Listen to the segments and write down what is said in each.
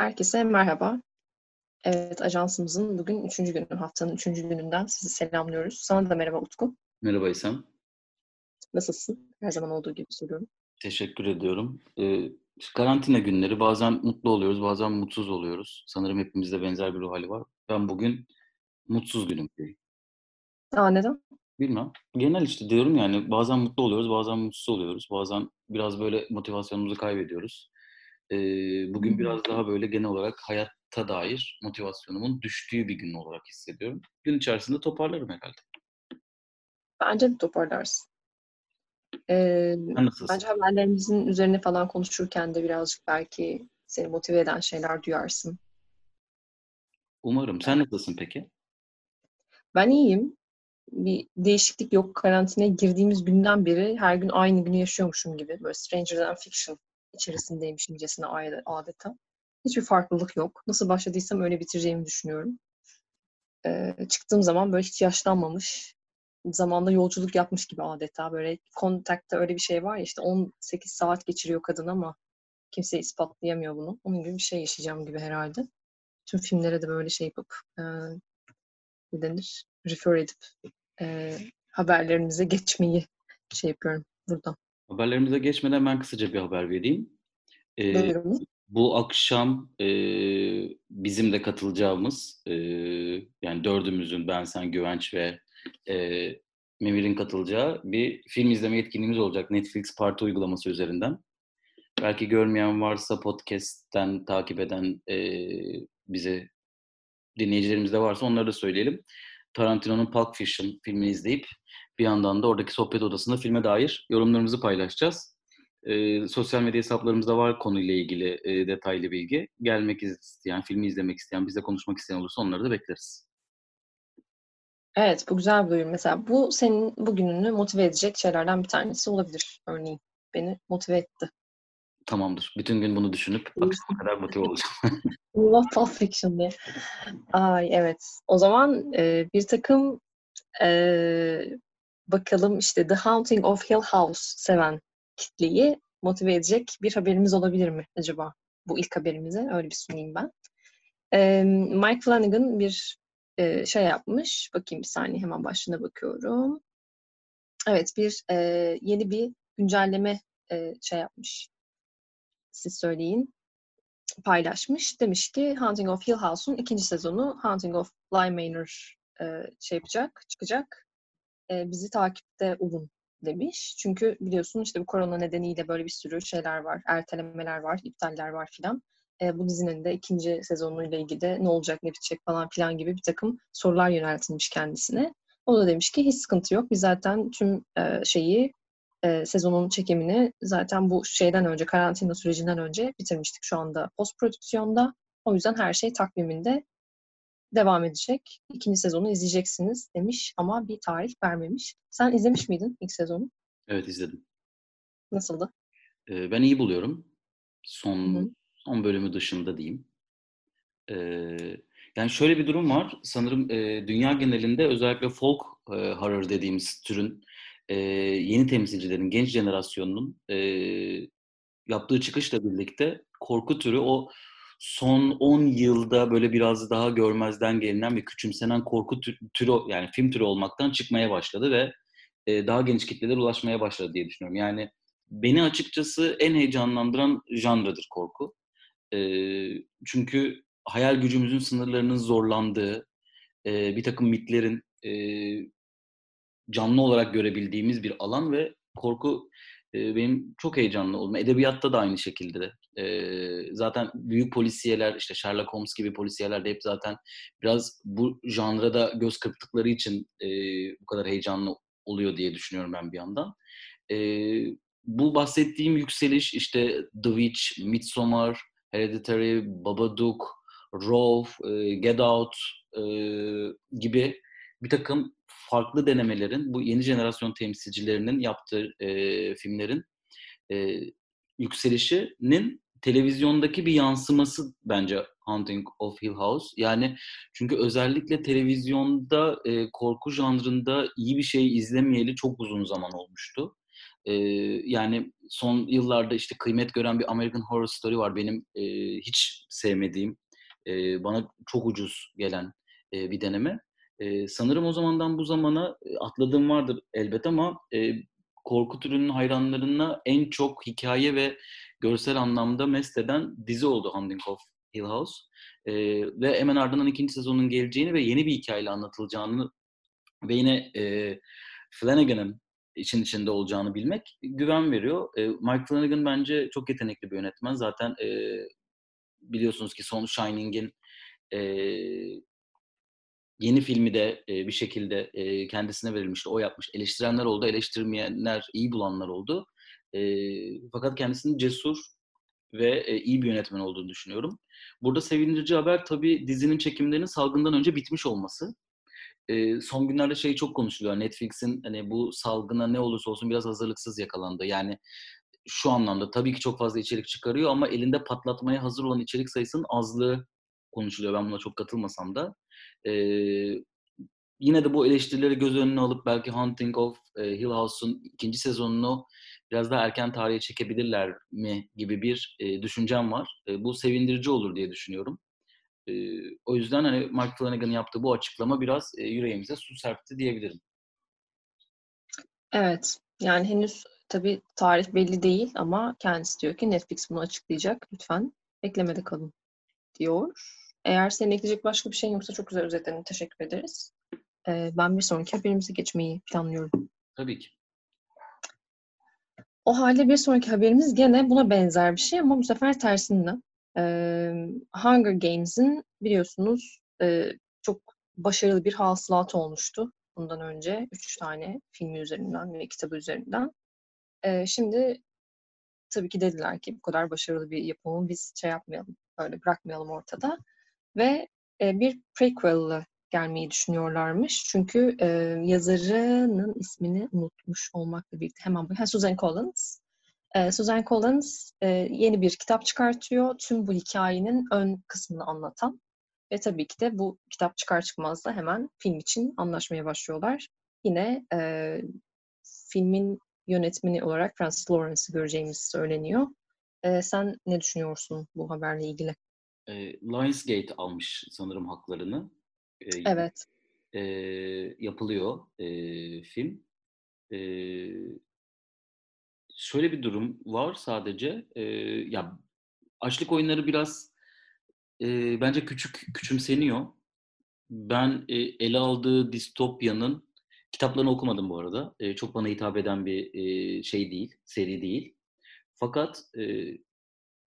Herkese merhaba. Evet, ajansımızın bugün üçüncü günü, haftanın üçüncü gününden sizi selamlıyoruz. Sana da merhaba Utku. Merhaba İsem. Nasılsın? Her zaman olduğu gibi soruyorum. Teşekkür ediyorum. Ee, karantina günleri bazen mutlu oluyoruz, bazen mutsuz oluyoruz. Sanırım hepimizde benzer bir ruh hali var. Ben bugün mutsuz günüm. Aa, neden? Bilmem. Genel işte diyorum yani bazen mutlu oluyoruz, bazen mutsuz oluyoruz. Bazen biraz böyle motivasyonumuzu kaybediyoruz. Ee, bugün biraz daha böyle genel olarak hayatta dair motivasyonumun düştüğü bir gün olarak hissediyorum. Gün içerisinde toparlarım herhalde. Bence de toparlarsın. Ee, nasılsın? bence haberlerimizin üzerine falan konuşurken de birazcık belki seni motive eden şeyler duyarsın. Umarım. Sen nasılsın peki? Ben iyiyim. Bir değişiklik yok. Karantinaya girdiğimiz günden beri her gün aynı günü yaşıyormuşum gibi. Böyle Stranger Than Fiction içerisindeymişimcesine adeta. Hiçbir farklılık yok. Nasıl başladıysam öyle bitireceğimi düşünüyorum. Ee, çıktığım zaman böyle hiç yaşlanmamış, zamanda yolculuk yapmış gibi adeta. Böyle kontakta öyle bir şey var ya işte 18 saat geçiriyor kadın ama kimse ispatlayamıyor bunu. Onun gibi bir şey yaşayacağım gibi herhalde. Tüm filmlere de böyle şey yapıp e, ne denir? Refer edip e, haberlerimize geçmeyi şey yapıyorum buradan. Haberlerimize geçmeden ben kısaca bir haber vereyim. Ee, bu akşam e, bizim de katılacağımız e, yani dördümüzün ben, sen, Güvenç ve e, Memir'in katılacağı bir film izleme etkinliğimiz olacak Netflix Parti uygulaması üzerinden. Belki görmeyen varsa podcast'ten takip eden e, bize dinleyicilerimiz de varsa onları da söyleyelim. Tarantino'nun Pulp Fiction filmini izleyip bir yandan da oradaki sohbet odasında filme dair yorumlarımızı paylaşacağız. E, sosyal medya hesaplarımızda var konuyla ilgili e, detaylı bilgi. Gelmek isteyen, filmi izlemek isteyen, bizle konuşmak isteyen olursa onları da bekleriz. Evet, bu güzel bir duyum. Mesela bu senin bugününü motive edecek şeylerden bir tanesi olabilir örneğin. Beni motive etti. Tamamdır. Bütün gün bunu düşünüp akşama kadar motive olacağım. Allah Pulp Fiction diye. Ay evet. O zaman e, bir takım e, bakalım işte The Haunting of Hill House seven kitleyi motive edecek bir haberimiz olabilir mi acaba? Bu ilk haberimize öyle bir sunayım ben. E, Mike Flanagan bir e, şey yapmış. Bakayım bir saniye hemen başına bakıyorum. Evet bir e, yeni bir güncelleme e, şey yapmış. Siz söyleyin. Paylaşmış. Demiş ki Hunting of Hill House'un ikinci sezonu Hunting of Bly Manor e, şey yapacak, çıkacak. Bizi takipte olun demiş. Çünkü biliyorsun işte bu korona nedeniyle böyle bir sürü şeyler var. Ertelemeler var, iptaller var filan. E, bu dizinin de ikinci sezonuyla ilgili de ne olacak, ne bitecek falan filan gibi bir takım sorular yöneltilmiş kendisine. O da demiş ki hiç sıkıntı yok. Biz zaten tüm e, şeyi e, sezonun çekimini zaten bu şeyden önce, karantina sürecinden önce bitirmiştik şu anda post prodüksiyonda. O yüzden her şey takviminde devam edecek. İkinci sezonu izleyeceksiniz demiş ama bir tarih vermemiş. Sen izlemiş miydin ilk sezonu? Evet izledim. Nasıldı? Ee, ben iyi buluyorum. Son Hı-hı. son bölümü dışında diyeyim. Ee, yani şöyle bir durum var. Sanırım e, dünya genelinde özellikle folk e, horror dediğimiz türün e, yeni temsilcilerin, genç jenerasyonunun e, yaptığı çıkışla birlikte korku türü o son 10 yılda böyle biraz daha görmezden gelinen ve küçümsenen korku türü yani film türü olmaktan çıkmaya başladı ve e, daha geniş kitlelere ulaşmaya başladı diye düşünüyorum. Yani beni açıkçası en heyecanlandıran janradır korku. E, çünkü hayal gücümüzün sınırlarının zorlandığı, e, bir takım mitlerin canlı olarak görebildiğimiz bir alan ve korku benim çok heyecanlı oldum. Edebiyatta da aynı şekilde. Zaten büyük polisiyeler, işte Sherlock Holmes gibi polisiyeler de hep zaten biraz bu janrada göz kırptıkları için bu kadar heyecanlı oluyor diye düşünüyorum ben bir yandan. Bu bahsettiğim yükseliş işte The Witch, Midsommar, Hereditary, Babadook, Raw, e, Get Out gibi bir takım farklı denemelerin, bu yeni jenerasyon temsilcilerinin yaptığı e, filmlerin e, yükselişinin televizyondaki bir yansıması bence Haunting of Hill House. Yani çünkü özellikle televizyonda e, korku janrında iyi bir şey izlemeyeli çok uzun zaman olmuştu. E, yani son yıllarda işte kıymet gören bir American Horror Story var. Benim e, hiç sevmediğim, e, bana çok ucuz gelen e, bir deneme. E, sanırım o zamandan bu zamana atladığım vardır elbet ama e, korku türünün hayranlarına en çok hikaye ve görsel anlamda mest eden dizi oldu Haunting of Hill House. E, ve hemen ardından ikinci sezonun geleceğini ve yeni bir hikayeyle anlatılacağını ve yine e, Flanagan'ın için içinde olacağını bilmek güven veriyor. E, Mike Flanagan bence çok yetenekli bir yönetmen. Zaten e, biliyorsunuz ki son Shining'in e, yeni filmi de e, bir şekilde e, kendisine verilmişti. O yapmış. Eleştirenler oldu, eleştirmeyenler, iyi bulanlar oldu. E, fakat kendisinin cesur ve e, iyi bir yönetmen olduğunu düşünüyorum. Burada sevindirici haber tabii dizinin çekimlerinin salgından önce bitmiş olması. E, son günlerde şey çok konuşuluyor. Netflix'in hani bu salgına ne olursa olsun biraz hazırlıksız yakalandı. Yani şu anlamda tabii ki çok fazla içerik çıkarıyor ama elinde patlatmaya hazır olan içerik sayısının azlığı konuşuluyor. Ben buna çok katılmasam da. E, yine de bu eleştirileri göz önüne alıp belki Hunting of e, Hill House'un ikinci sezonunu biraz daha erken tarihe çekebilirler mi gibi bir e, düşüncem var. E, bu sevindirici olur diye düşünüyorum. E, o yüzden hani Mike Flanagan'ın yaptığı bu açıklama biraz e, yüreğimize su serpti diyebilirim. Evet. Yani henüz tabii tarih belli değil ama kendisi diyor ki Netflix bunu açıklayacak. Lütfen beklemede kalın diyor. Eğer senin ekleyecek başka bir şeyin yoksa çok güzel özetledin. Teşekkür ederiz. Ee, ben bir sonraki haberimize geçmeyi planlıyorum. Tabii ki. O halde bir sonraki haberimiz gene buna benzer bir şey ama bu sefer tersinde. Ee, Hunger Games'in biliyorsunuz e, çok başarılı bir hasılat olmuştu bundan önce. Üç tane filmi üzerinden ve kitabı üzerinden. Ee, şimdi tabii ki dediler ki bu kadar başarılı bir yapımı biz şey yapmayalım, öyle bırakmayalım ortada. Ve e, bir prequel'la gelmeyi düşünüyorlarmış. Çünkü e, yazarının ismini unutmuş olmakla birlikte hemen bu. Susan Collins. E, Susan Collins e, yeni bir kitap çıkartıyor. Tüm bu hikayenin ön kısmını anlatan. Ve tabii ki de bu kitap çıkar çıkmaz da hemen film için anlaşmaya başlıyorlar. Yine e, filmin yönetmeni olarak Francis Lawrence'ı göreceğimiz söyleniyor. E, sen ne düşünüyorsun bu haberle ilgili? E, Lionsgate almış sanırım haklarını. E, evet. E, yapılıyor e, film. E, şöyle bir durum var sadece. E, ya açlık oyunları biraz e, bence küçük küçümseniyor. Ben e, ele aldığı distopyanın kitaplarını okumadım bu arada. E, çok bana hitap eden bir e, şey değil, seri değil. Fakat e,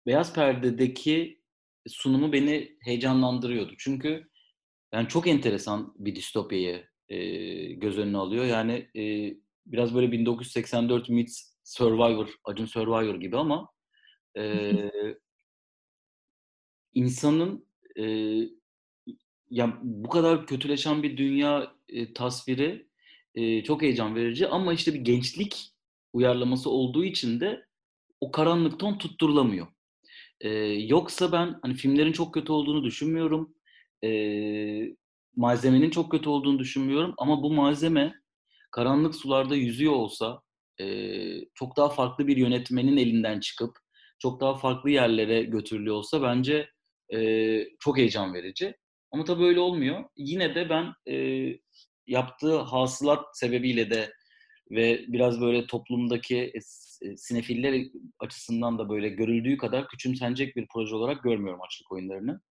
Beyaz Perde'deki sunumu beni heyecanlandırıyordu. Çünkü yani çok enteresan bir distopyayı e, göz önüne alıyor. Yani e, biraz böyle 1984 meets Survivor, Acun Survivor gibi ama e, insanın e, ya bu kadar kötüleşen bir dünya e, tasviri e, çok heyecan verici ama işte bir gençlik uyarlaması olduğu için de o karanlık ton tutturulamıyor. E, yoksa ben hani filmlerin çok kötü olduğunu düşünmüyorum. E, malzemenin çok kötü olduğunu düşünmüyorum ama bu malzeme karanlık sularda yüzüyor olsa e, çok daha farklı bir yönetmenin elinden çıkıp çok daha farklı yerlere götürülüyor olsa bence e, çok heyecan verici. Ama tabii öyle olmuyor. Yine de ben e, yaptığı hasılat sebebiyle de ve biraz böyle toplumdaki e, e, sinefiller açısından da böyle görüldüğü kadar küçümsenecek bir proje olarak görmüyorum açlık oyunlarını.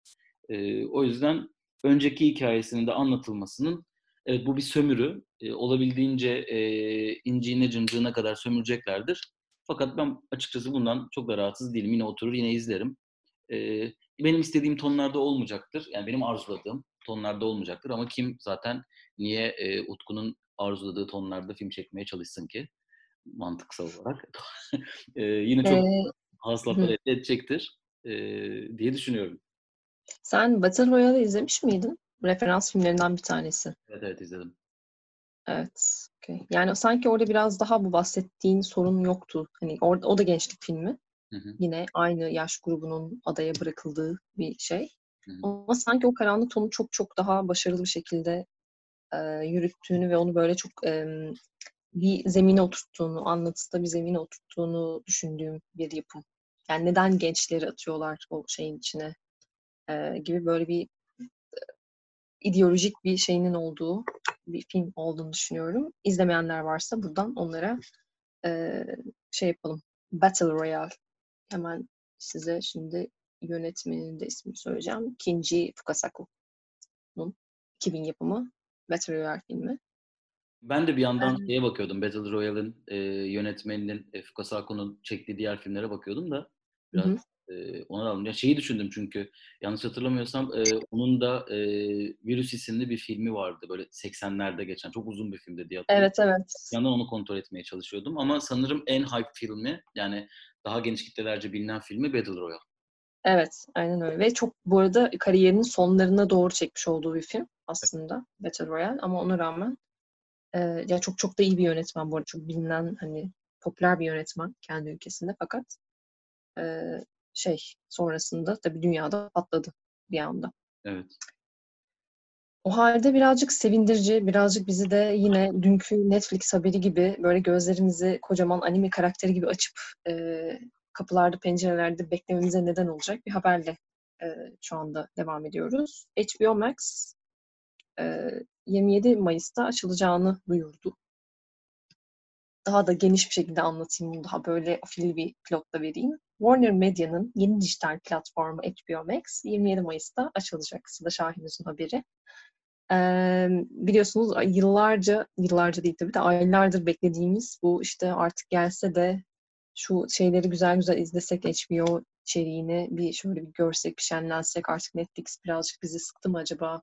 E, o yüzden önceki hikayesinin de anlatılmasının evet bu bir sömürü. E, olabildiğince e, inciğine cıncığına kadar sömüreceklerdir. Fakat ben açıkçası bundan çok da rahatsız değilim. Yine oturur yine izlerim. E, benim istediğim tonlarda olmayacaktır. Yani benim arzuladığım tonlarda olmayacaktır. Ama kim zaten niye e, Utku'nun arzuladığı tonlarda film çekmeye çalışsın ki? Mantıksal olarak. e, yine çok ee, hasılatlar elde edecektir e, diye düşünüyorum. Sen Battle Royale'ı izlemiş miydin? Referans filmlerinden bir tanesi. Evet evet izledim. Evet. Okay. Yani sanki orada biraz daha bu bahsettiğin sorun yoktu. Hani orada o da gençlik filmi. Hı hı. Yine aynı yaş grubunun adaya bırakıldığı bir şey. Hı hı. Ama sanki o karanlık tonu çok çok daha başarılı bir şekilde e, yürüttüğünü ve onu böyle çok e, bir zemine oturttuğunu, anlatıda bir zemine oturttuğunu düşündüğüm bir yapım. Yani neden gençleri atıyorlar o şeyin içine e, gibi böyle bir ideolojik bir şeyinin olduğu bir film olduğunu düşünüyorum. İzlemeyenler varsa buradan onlara e, şey yapalım. Battle Royale. Hemen size şimdi yönetmenin de ismini söyleyeceğim. Kinji Fukasaku'nun 2000 yapımı Battle Royale filmi. Ben de bir yandan evet. şeye bakıyordum. Battle Royale'ın e, yönetmeninin e, Fukasaku'nun çektiği diğer filmlere bakıyordum da biraz. E, ona aldım. Ya şeyi düşündüm çünkü yanlış hatırlamıyorsam e, onun da e, Virüs isimli bir filmi vardı. Böyle 80'lerde geçen. Çok uzun bir filmdi diye hatırlıyorum. Evet evet. Yandan onu kontrol etmeye çalışıyordum. Ama sanırım en hype filmi yani daha geniş kitlelerce bilinen filmi Battle Royale. Evet, aynen öyle. Ve çok bu arada kariyerinin sonlarına doğru çekmiş olduğu bir film aslında Battle Royale ama ona rağmen e, ya çok çok da iyi bir yönetmen bu arada. Çok bilinen hani popüler bir yönetmen kendi ülkesinde fakat e, şey sonrasında tabii dünyada patladı bir anda. Evet. O halde birazcık sevindirici, birazcık bizi de yine dünkü Netflix haberi gibi böyle gözlerimizi kocaman anime karakteri gibi açıp e, kapılarda, pencerelerde beklememize neden olacak bir haberle e, şu anda devam ediyoruz. HBO Max e, 27 Mayıs'ta açılacağını duyurdu. Daha da geniş bir şekilde anlatayım bunu daha böyle afili bir pilotla vereyim. Warner Media'nın yeni dijital platformu HBO Max 27 Mayıs'ta açılacak. Sıla Şahinüz'ün haberi. Ee, biliyorsunuz yıllarca, yıllarca değil tabii de aylardır beklediğimiz bu işte artık gelse de şu şeyleri güzel güzel izlesek HBO içeriğini bir şöyle bir görsek, bir şenlensek artık Netflix birazcık bizi sıktı mı acaba?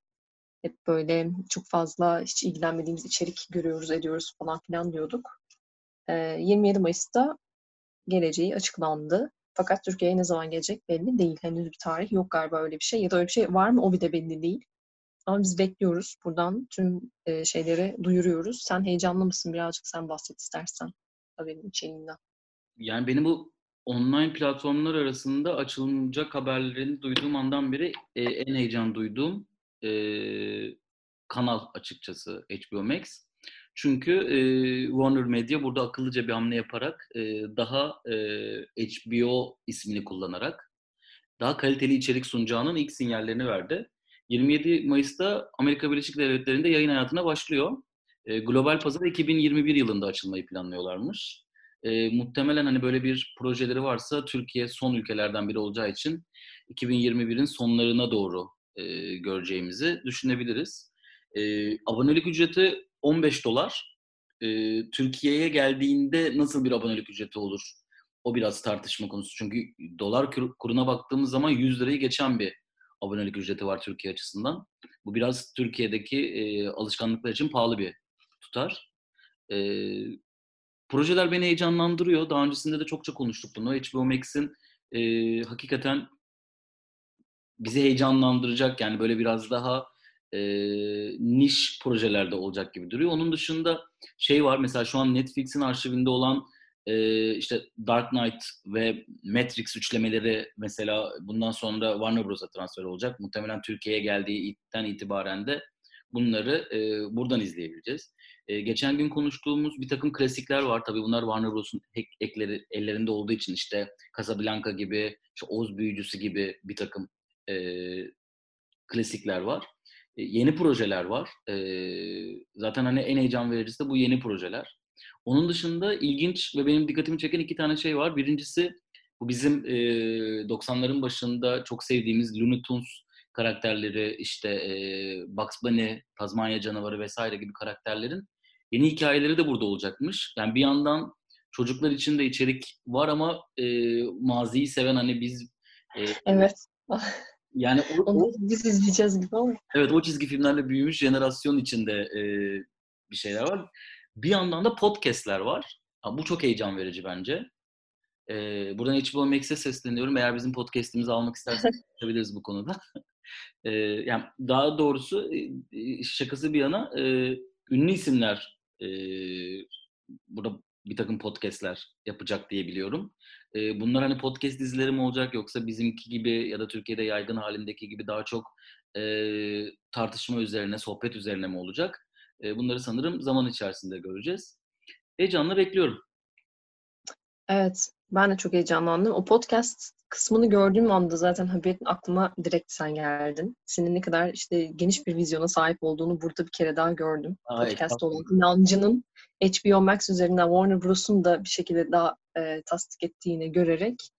Hep böyle çok fazla hiç ilgilenmediğimiz içerik görüyoruz, ediyoruz falan filan diyorduk. Ee, 27 Mayıs'ta geleceği açıklandı. Fakat Türkiye'ye ne zaman gelecek belli değil. Henüz bir tarih yok galiba öyle bir şey. Ya da öyle bir şey var mı o bir de belli değil. Ama biz bekliyoruz. Buradan tüm e, şeyleri duyuruyoruz. Sen heyecanlı mısın? Birazcık sen bahset istersen haberin içeriğinden. Yani benim bu online platformlar arasında açılacak haberlerini duyduğum andan beri e, en heyecan duyduğum e, kanal açıkçası HBO Max. Çünkü e, Warner Media burada akıllıca bir hamle yaparak e, daha e, HBO ismini kullanarak daha kaliteli içerik sunacağının ilk sinyallerini verdi. 27 Mayıs'ta Amerika Birleşik Devletleri'nde yayın hayatına başlıyor. E, global pazara 2021 yılında açılmayı planlıyorlarmış. E, muhtemelen hani böyle bir projeleri varsa Türkiye son ülkelerden biri olacağı için 2021'in sonlarına doğru e, göreceğimizi düşünebiliriz. E, abonelik ücreti 15 dolar. E, Türkiye'ye geldiğinde nasıl bir abonelik ücreti olur? O biraz tartışma konusu. Çünkü dolar kuruna baktığımız zaman 100 lirayı geçen bir abonelik ücreti var Türkiye açısından. Bu biraz Türkiye'deki e, alışkanlıklar için pahalı bir tutar. E, projeler beni heyecanlandırıyor. Daha öncesinde de çokça konuştuk bunu. HBO Max'in e, hakikaten bizi heyecanlandıracak yani böyle biraz daha e, niş projelerde olacak gibi duruyor. Onun dışında şey var mesela şu an Netflix'in arşivinde olan e, işte Dark Knight ve Matrix üçlemeleri mesela bundan sonra Warner Bros'a transfer olacak. Muhtemelen Türkiye'ye geldiği ilkten itibaren de bunları e, buradan izleyebileceğiz. E, geçen gün konuştuğumuz bir takım klasikler var. Tabii bunlar Warner Bros'un ekleri ellerinde olduğu için işte Casablanca gibi, işte Oz Büyücüsü gibi bir takım e, klasikler var. E, yeni projeler var. E, zaten hani en heyecan vericisi de bu yeni projeler. Onun dışında ilginç ve benim dikkatimi çeken iki tane şey var. Birincisi bu bizim e, 90'ların başında çok sevdiğimiz Looney Tunes karakterleri işte e, Bugs Bunny, Tazmanya canavarı vesaire gibi karakterlerin yeni hikayeleri de burada olacakmış. Yani bir yandan çocuklar için de içerik var ama e, maziyi seven hani biz e, evet. Yani o, Onu biz izleyeceğiz gibi ama. Evet o çizgi filmlerle büyümüş jenerasyon içinde e, bir şeyler var. Bir yandan da podcastler var. Bu çok heyecan verici bence. E, buradan HBO Max'e sesleniyorum. Eğer bizim podcast'imizi almak isterseniz konuşabiliriz bu konuda. E, yani daha doğrusu şakası bir yana e, ünlü isimler e, burada bir takım podcastler yapacak diye biliyorum. E, bunlar hani podcast dizileri mi olacak yoksa bizimki gibi ya da Türkiye'de yaygın halindeki gibi daha çok e, tartışma üzerine, sohbet üzerine mi olacak? E, bunları sanırım zaman içerisinde göreceğiz. Heyecanla bekliyorum. Evet, ben de çok heyecanlandım. O podcast kısmını gördüğüm anda zaten haberin aklıma direkt sen geldin. Senin ne kadar işte geniş bir vizyona sahip olduğunu burada bir kere daha gördüm. Aa, Podcast olan inancının HBO Max üzerinden Warner Bros'un da bir şekilde daha e, tasdik ettiğini görerek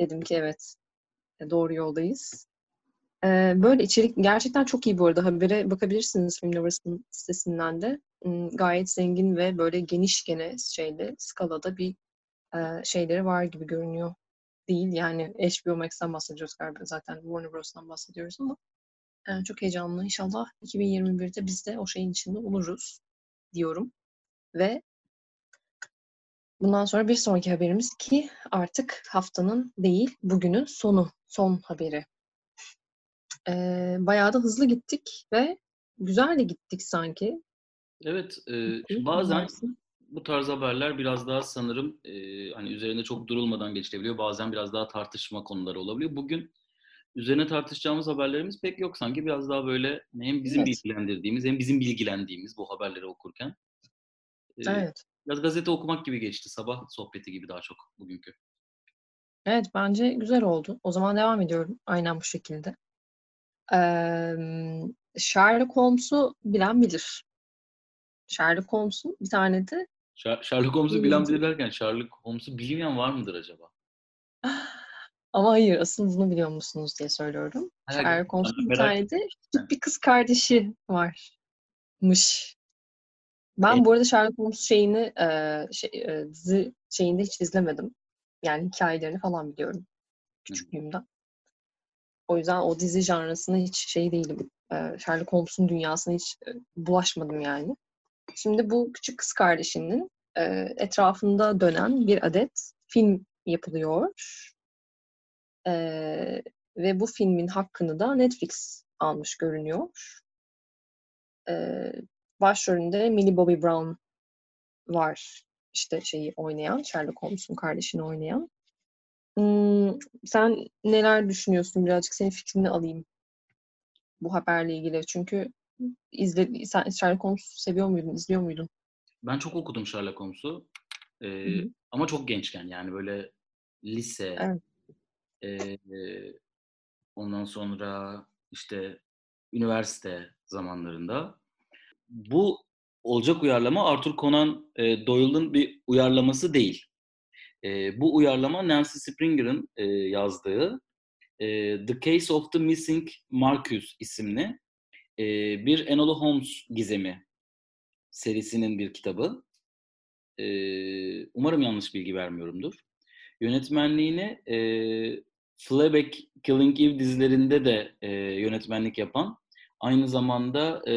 dedim ki evet e, doğru yoldayız. E, böyle içerik gerçekten çok iyi bu arada. Habere bakabilirsiniz Filmlovers'ın sitesinden de. Hmm, Gayet zengin ve böyle geniş gene şeyde skalada bir e, şeyleri var gibi görünüyor. Değil yani HBO Max'ten bahsediyoruz galiba zaten Warner Bros'tan bahsediyoruz ama e, çok heyecanlı. İnşallah 2021'de biz de o şeyin içinde oluruz diyorum. Ve bundan sonra bir sonraki haberimiz ki artık haftanın değil bugünün sonu, son haberi. E, bayağı da hızlı gittik ve güzel de gittik sanki. Evet, e, bazen bu tarz haberler biraz daha sanırım e, hani üzerinde çok durulmadan geçilebiliyor. Bazen biraz daha tartışma konuları olabiliyor. Bugün üzerine tartışacağımız haberlerimiz pek yok sanki. Biraz daha böyle hem bizim evet. bilgilendirdiğimiz hem bizim bilgilendiğimiz bu haberleri okurken. E, evet. Biraz gazete okumak gibi geçti. Sabah sohbeti gibi daha çok bugünkü. Evet bence güzel oldu. O zaman devam ediyorum. Aynen bu şekilde. Ee, Sherlock Holmes'u bilen bilir. Sherlock Holmes'un bir tane de Sherlock Holmes'u bilen bilir derken Sherlock Holmes'u bilmeyen var mıdır acaba? Ama hayır, asıl bunu biliyor musunuz diye söylüyorum. Sherlock Holmes'un bir tane de bir kız kardeşi varmış. Ben e? bu arada Sherlock Holmes şeyini e, şey, e, dizi şeyinde hiç izlemedim. Yani hikayelerini falan biliyorum küçüklüğümden. O yüzden o dizi janrasına hiç şey değilim. E, Sherlock Holmes'un dünyasına hiç bulaşmadım yani. Şimdi bu küçük kız kardeşinin e, etrafında dönen bir adet film yapılıyor. E, ve bu filmin hakkını da Netflix almış görünüyor. E, başrolünde Millie Bobby Brown var. İşte şeyi oynayan, Sherlock Holmes'un kardeşini oynayan. Hmm, sen neler düşünüyorsun? Birazcık senin fikrini alayım bu haberle ilgili. Çünkü izle, sen Sherlock Holmes seviyor muydun, izliyor muydun? Ben çok okudum Sherlock Holmes'u. Ee, ama çok gençken yani böyle lise, evet. e, ondan sonra işte üniversite zamanlarında. Bu olacak uyarlama Arthur Conan e, Doyle'ın bir uyarlaması değil. E, bu uyarlama Nancy Springer'ın e, yazdığı e, The Case of the Missing Marcus isimli e, bir Enola Holmes gizemi serisinin bir kitabı. E, umarım yanlış bilgi vermiyorumdur. Yönetmenliğini e, Fleabag, Killing Eve dizilerinde de e, yönetmenlik yapan, aynı zamanda e,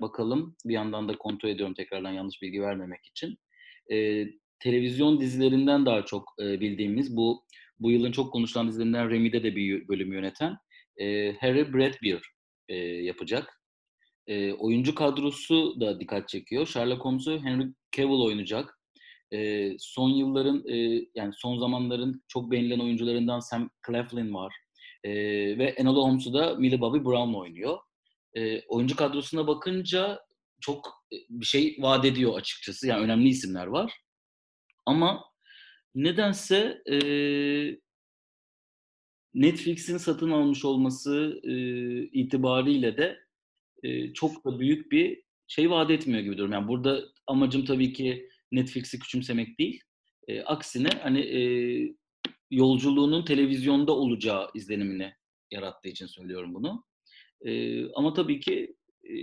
bakalım bir yandan da kontrol ediyorum tekrardan yanlış bilgi vermemek için. E, televizyon dizilerinden daha çok e, bildiğimiz bu bu yılın çok konuşulan dizilerinden Remy'de de bir bölüm yöneten e, Harry Bradbeer e, yapacak. E, oyuncu kadrosu da dikkat çekiyor. Sherlock Holmes'u Henry Cavill oynayacak. E, son yılların, e, yani son zamanların çok beğenilen oyuncularından Sam Claflin var. E, ve Enola Holmes'u da Millie Bobby Brown oynuyor. E, oyuncu kadrosuna bakınca çok bir şey vaat ediyor açıkçası. Yani önemli isimler var. Ama nedense e, Netflix'in satın almış olması e, itibariyle de e, çok da büyük bir şey vaat etmiyor gibi durum. Yani burada amacım tabii ki Netflix'i küçümsemek değil. E, aksine hani e, yolculuğunun televizyonda olacağı izlenimini yarattığı için söylüyorum bunu. E, ama tabii ki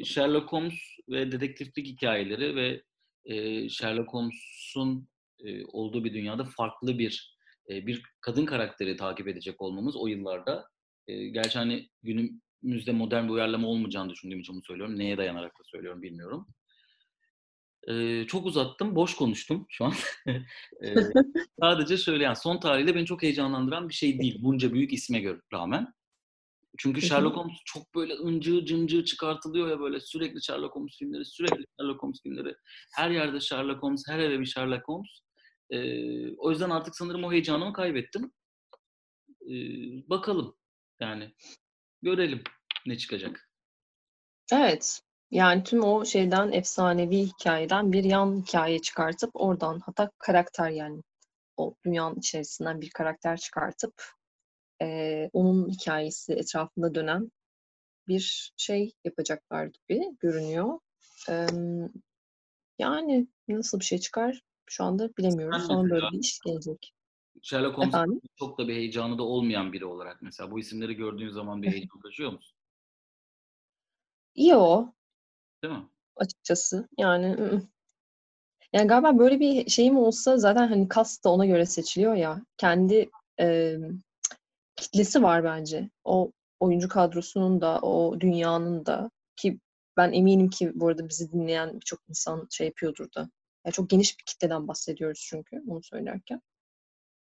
Sherlock Holmes ve dedektiflik hikayeleri ve e, Sherlock Holmes'un e, olduğu bir dünyada farklı bir e, bir kadın karakteri takip edecek olmamız o yıllarda e, gerçi hani günümüzde modern bir uyarlama olmayacağını düşündüğüm için bunu söylüyorum. Neye dayanarak da söylüyorum bilmiyorum. E, çok uzattım, boş konuştum şu an. e, sadece şöyle yani son tarihte beni çok heyecanlandıran bir şey değil. Bunca büyük isme göre rağmen. Çünkü Sherlock Holmes çok böyle ıncığı cıncığı çıkartılıyor ya böyle sürekli Sherlock Holmes filmleri, sürekli Sherlock Holmes filmleri. Her yerde Sherlock Holmes, her eve bir Sherlock Holmes. Ee, o yüzden artık sanırım o heyecanımı kaybettim. Ee, bakalım yani görelim ne çıkacak. Evet. Yani tüm o şeyden efsanevi hikayeden bir yan hikaye çıkartıp oradan hatta karakter yani o dünyanın içerisinden bir karakter çıkartıp eee, onun hikayesi etrafında dönen bir şey yapacaklar gibi görünüyor. Em, yani nasıl bir şey çıkar şu anda bilemiyoruz. Sen Sonra böyle bir iş gelecek. Sherlock Holmes Efendim? çok da bir heyecanı da olmayan biri olarak mesela bu isimleri gördüğün zaman bir heyecan taşıyor musun? İyi o Değil mi? açıkçası. Yani yani galiba böyle bir şeyim olsa zaten hani cast da ona göre seçiliyor ya. Kendi em, kitlesi var bence. O oyuncu kadrosunun da, o dünyanın da ki ben eminim ki bu arada bizi dinleyen birçok insan şey yapıyordur da. Yani çok geniş bir kitleden bahsediyoruz çünkü onu söylerken.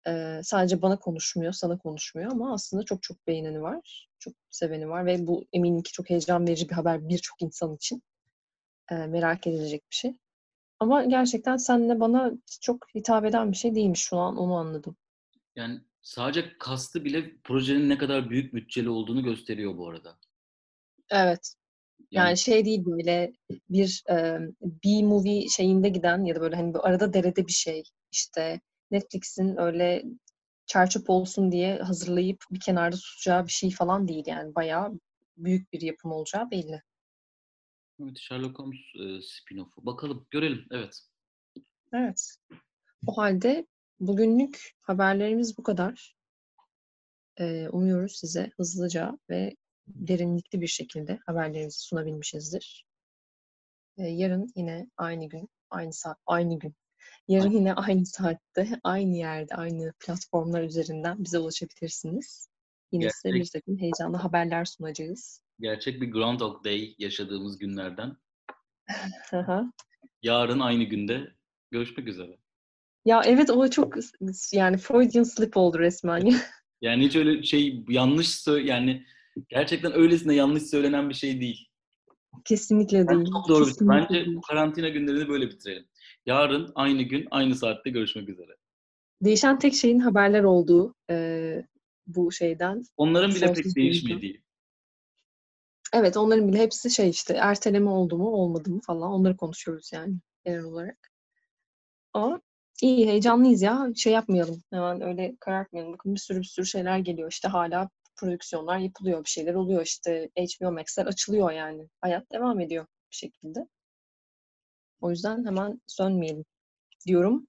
Ee, sadece bana konuşmuyor, sana konuşmuyor ama aslında çok çok beğeneni var, çok seveni var ve bu eminim ki çok heyecan verici bir haber birçok insan için. Ee, merak edilecek bir şey. Ama gerçekten seninle bana çok hitap eden bir şey değilmiş şu an onu anladım. Yani sadece kastı bile projenin ne kadar büyük bütçeli olduğunu gösteriyor bu arada. Evet. Yani, Yani şey değil böyle bir e, B-movie şeyinde giden ya da böyle hani arada derede bir şey. İşte Netflix'in öyle çarçöp olsun diye hazırlayıp bir kenarda tutacağı bir şey falan değil yani. Bayağı büyük bir yapım olacağı belli. evet, Sherlock Holmes e, spin-off'u. Bakalım, görelim. Evet. Evet. O halde bugünlük haberlerimiz bu kadar. Ee, umuyoruz size hızlıca ve derinlikli bir şekilde haberlerimizi sunabilmişizdir. Ee, yarın yine aynı gün, aynı saat, aynı gün. Yarın yine aynı saatte, aynı yerde, aynı platformlar üzerinden bize ulaşabilirsiniz. Yine size bir Gerçek, takım heyecanlı haberler sunacağız. gerçek bir Groundhog Day yaşadığımız günlerden. Yarın aynı günde görüşmek üzere. ya evet o çok yani Freudian slip oldu resmen. Yani hiç öyle şey yanlış yani gerçekten öylesine yanlış söylenen bir şey değil. Kesinlikle Yani değil. çok doğru. bir- Kesinlikle Bence bu karantina günlerini böyle bitirelim. Yarın aynı gün aynı saatte görüşmek üzere. Değişen tek şeyin haberler olduğu e, bu şeyden. Onların bile Sonsuz pek değişmediği. Evet onların bile hepsi şey işte erteleme oldu mu olmadı mı falan onları konuşuyoruz yani genel olarak. Ama iyi heyecanlıyız ya şey yapmayalım hemen öyle karartmayalım. Bakın bir sürü bir sürü şeyler geliyor işte hala prodüksiyonlar yapılıyor bir şeyler oluyor işte HBO Max'ler açılıyor yani. Hayat devam ediyor bir şekilde. O yüzden hemen sönmeyelim diyorum.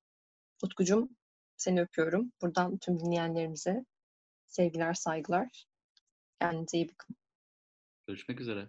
Utkucuğum seni öpüyorum. Buradan tüm dinleyenlerimize sevgiler saygılar. Kendinize iyi bakın. Görüşmek üzere.